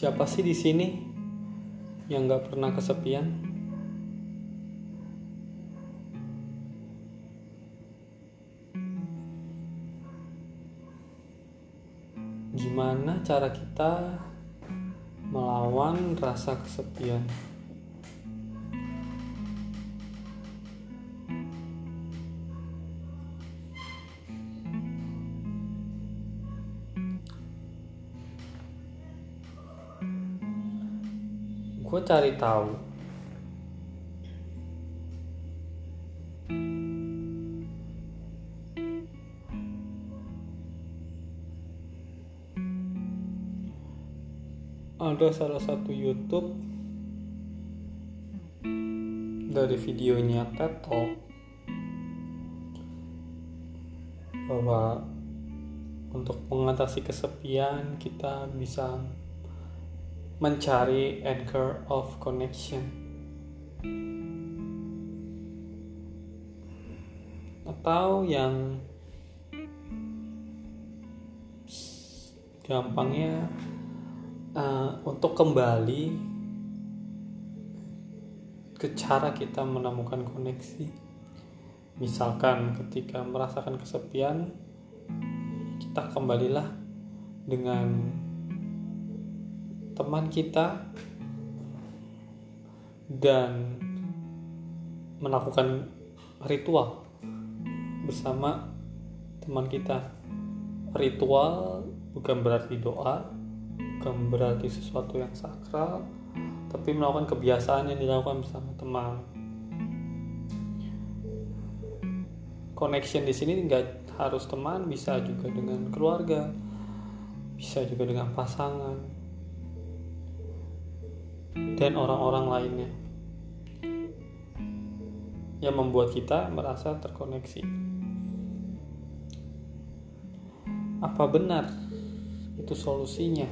Siapa sih di sini yang gak pernah kesepian? Gimana cara kita melawan rasa kesepian? Cari tahu. Ada salah satu YouTube dari videonya TED bahwa untuk mengatasi kesepian kita bisa mencari anchor of connection. Atau yang gampangnya uh, untuk kembali ke cara kita menemukan koneksi. Misalkan ketika merasakan kesepian kita kembalilah dengan teman kita dan melakukan ritual bersama teman kita. Ritual bukan berarti doa, bukan berarti sesuatu yang sakral, tapi melakukan kebiasaan yang dilakukan bersama teman. Connection di sini nggak harus teman, bisa juga dengan keluarga, bisa juga dengan pasangan, dan orang-orang lainnya yang membuat kita merasa terkoneksi. Apa benar itu solusinya?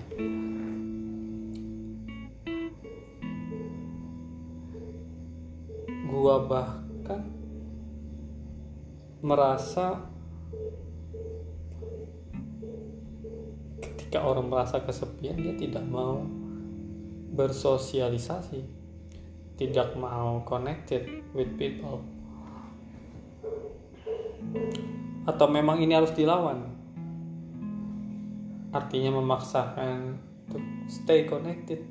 Gua bahkan merasa ketika orang merasa kesepian dia tidak mau bersosialisasi, tidak mau connected with people. Atau memang ini harus dilawan? Artinya memaksakan to stay connected.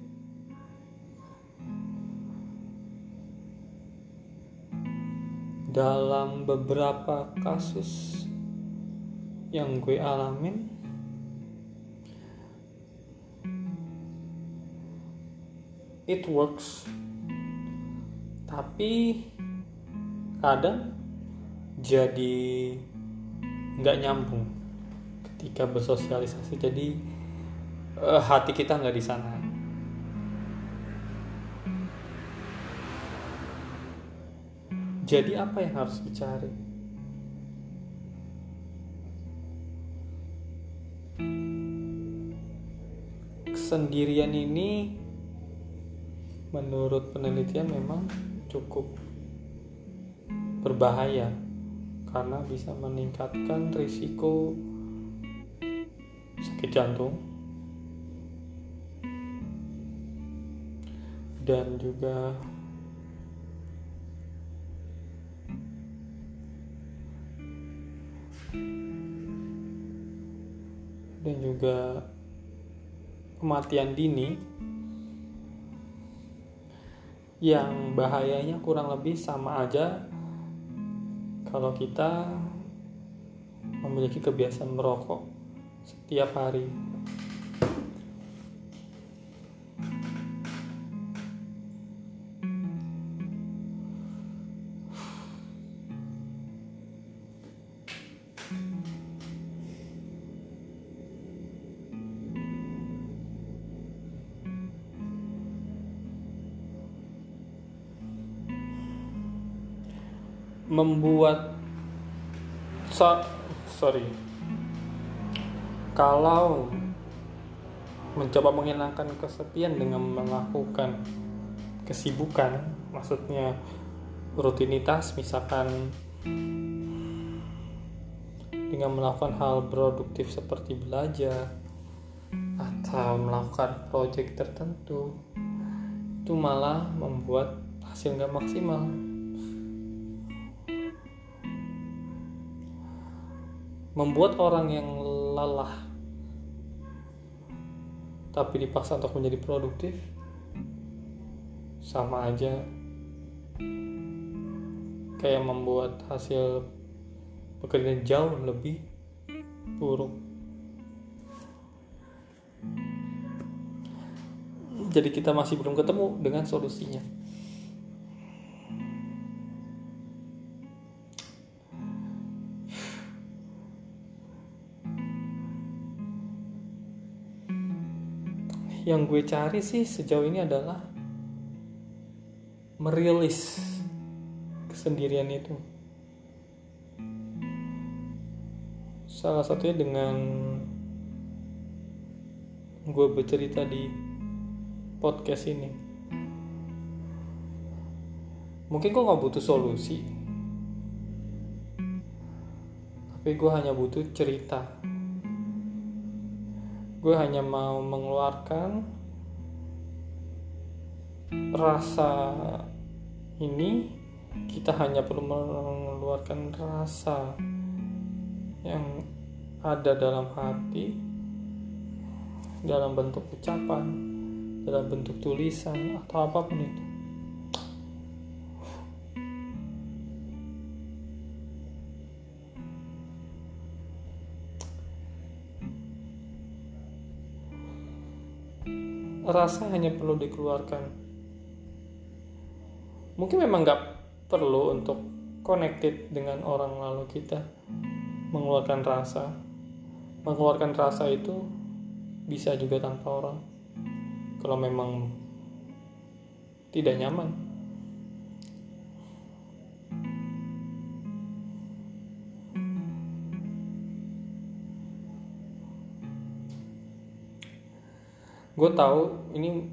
Dalam beberapa kasus yang gue alamin, it works. Tapi kadang jadi nggak nyambung ketika bersosialisasi. Jadi uh, hati kita nggak di sana. Jadi apa yang harus dicari? Kesendirian ini menurut penelitian memang cukup berbahaya karena bisa meningkatkan risiko sakit jantung dan juga dan juga kematian dini yang bahayanya kurang lebih sama aja kalau kita memiliki kebiasaan merokok setiap hari. Membuat so, sorry. Kalau mencoba menghilangkan kesepian dengan melakukan kesibukan maksudnya rutinitas misalkan dengan melakukan hal produktif seperti belajar atau melakukan project tertentu itu malah membuat hasil nggak maksimal membuat orang yang lelah tapi dipaksa untuk menjadi produktif sama aja kayak membuat hasil pekerjaan jauh lebih buruk. Jadi kita masih belum ketemu dengan solusinya yang gue cari sih sejauh ini adalah merilis kesendirian itu. Salah satunya dengan gue bercerita di podcast ini. Mungkin gue gak butuh solusi tapi gue hanya butuh cerita gue hanya mau mengeluarkan rasa ini. Kita hanya perlu mengeluarkan rasa yang ada dalam hati dalam bentuk ucapan dalam bentuk tulisan atau apa pun itu rasa hanya perlu dikeluarkan. Mungkin memang nggak perlu untuk connected dengan orang lalu kita mengeluarkan rasa. Mengeluarkan rasa itu bisa juga tanpa orang. Kalau memang tidak nyaman gue tahu ini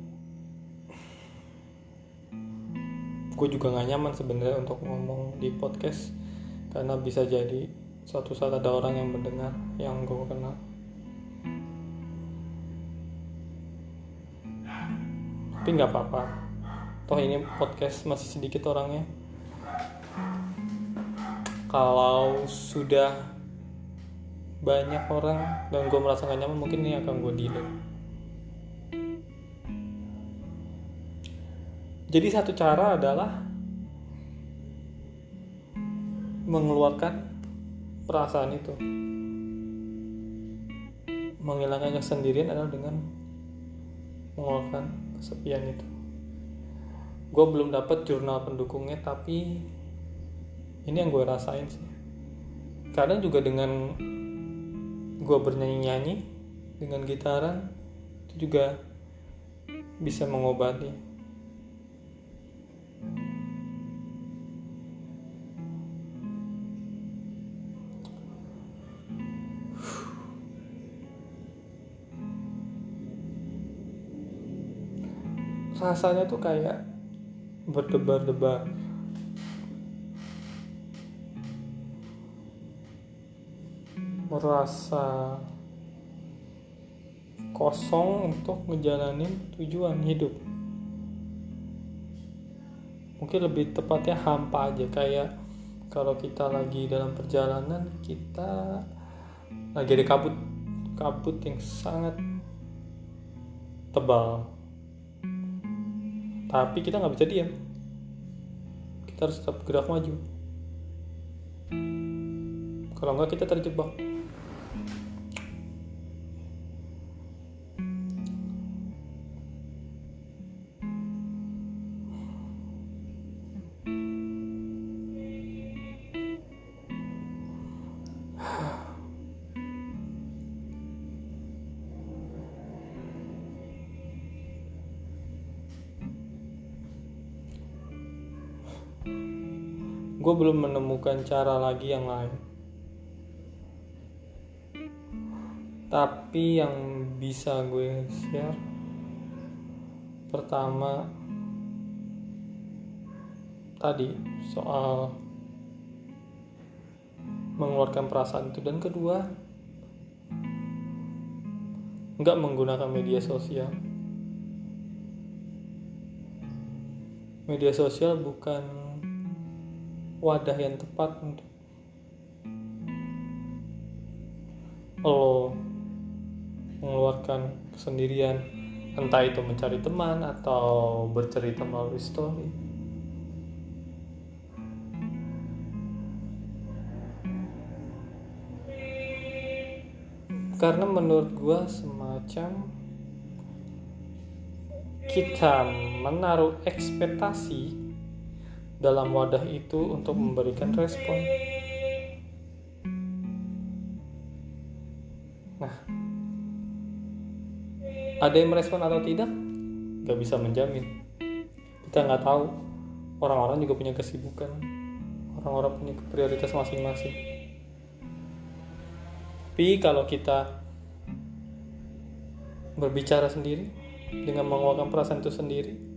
gue juga gak nyaman sebenarnya untuk ngomong di podcast karena bisa jadi suatu saat ada orang yang mendengar yang gue kenal. Tapi nggak apa-apa. Toh ini podcast masih sedikit orangnya. Kalau sudah banyak orang dan gue merasa gak nyaman mungkin ini akan gue delete Jadi satu cara adalah mengeluarkan perasaan itu. Menghilangkan kesendirian adalah dengan mengeluarkan kesepian itu. Gue belum dapat jurnal pendukungnya, tapi ini yang gue rasain sih. Kadang juga dengan gue bernyanyi-nyanyi dengan gitaran itu juga bisa mengobati rasanya tuh kayak berdebar-debar. Merasa kosong untuk ngejalanin tujuan hidup. Mungkin lebih tepatnya hampa aja kayak kalau kita lagi dalam perjalanan kita lagi ada kabut kabut yang sangat tebal tapi kita nggak bisa diam. Kita harus tetap gerak maju. Kalau nggak kita terjebak gue belum menemukan cara lagi yang lain tapi yang bisa gue share pertama tadi soal mengeluarkan perasaan itu dan kedua nggak menggunakan media sosial. Media sosial bukan wadah yang tepat untuk lo mengeluarkan kesendirian entah itu mencari teman atau bercerita melalui story. Karena menurut gue semacam kita menaruh ekspektasi dalam wadah itu untuk memberikan respon. Nah, ada yang merespon atau tidak? Gak bisa menjamin. Kita nggak tahu. Orang-orang juga punya kesibukan. Orang-orang punya prioritas masing-masing. Tapi kalau kita berbicara sendiri dengan mengeluarkan perasaan itu sendiri,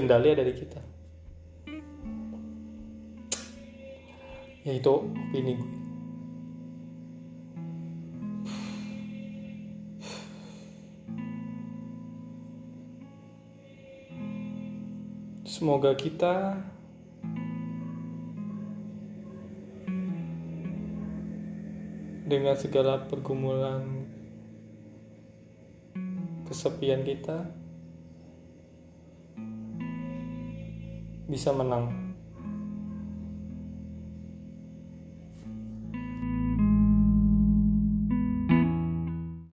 kendali ada di kita. Yaitu opini gue. Semoga kita dengan segala pergumulan kesepian kita bisa menang.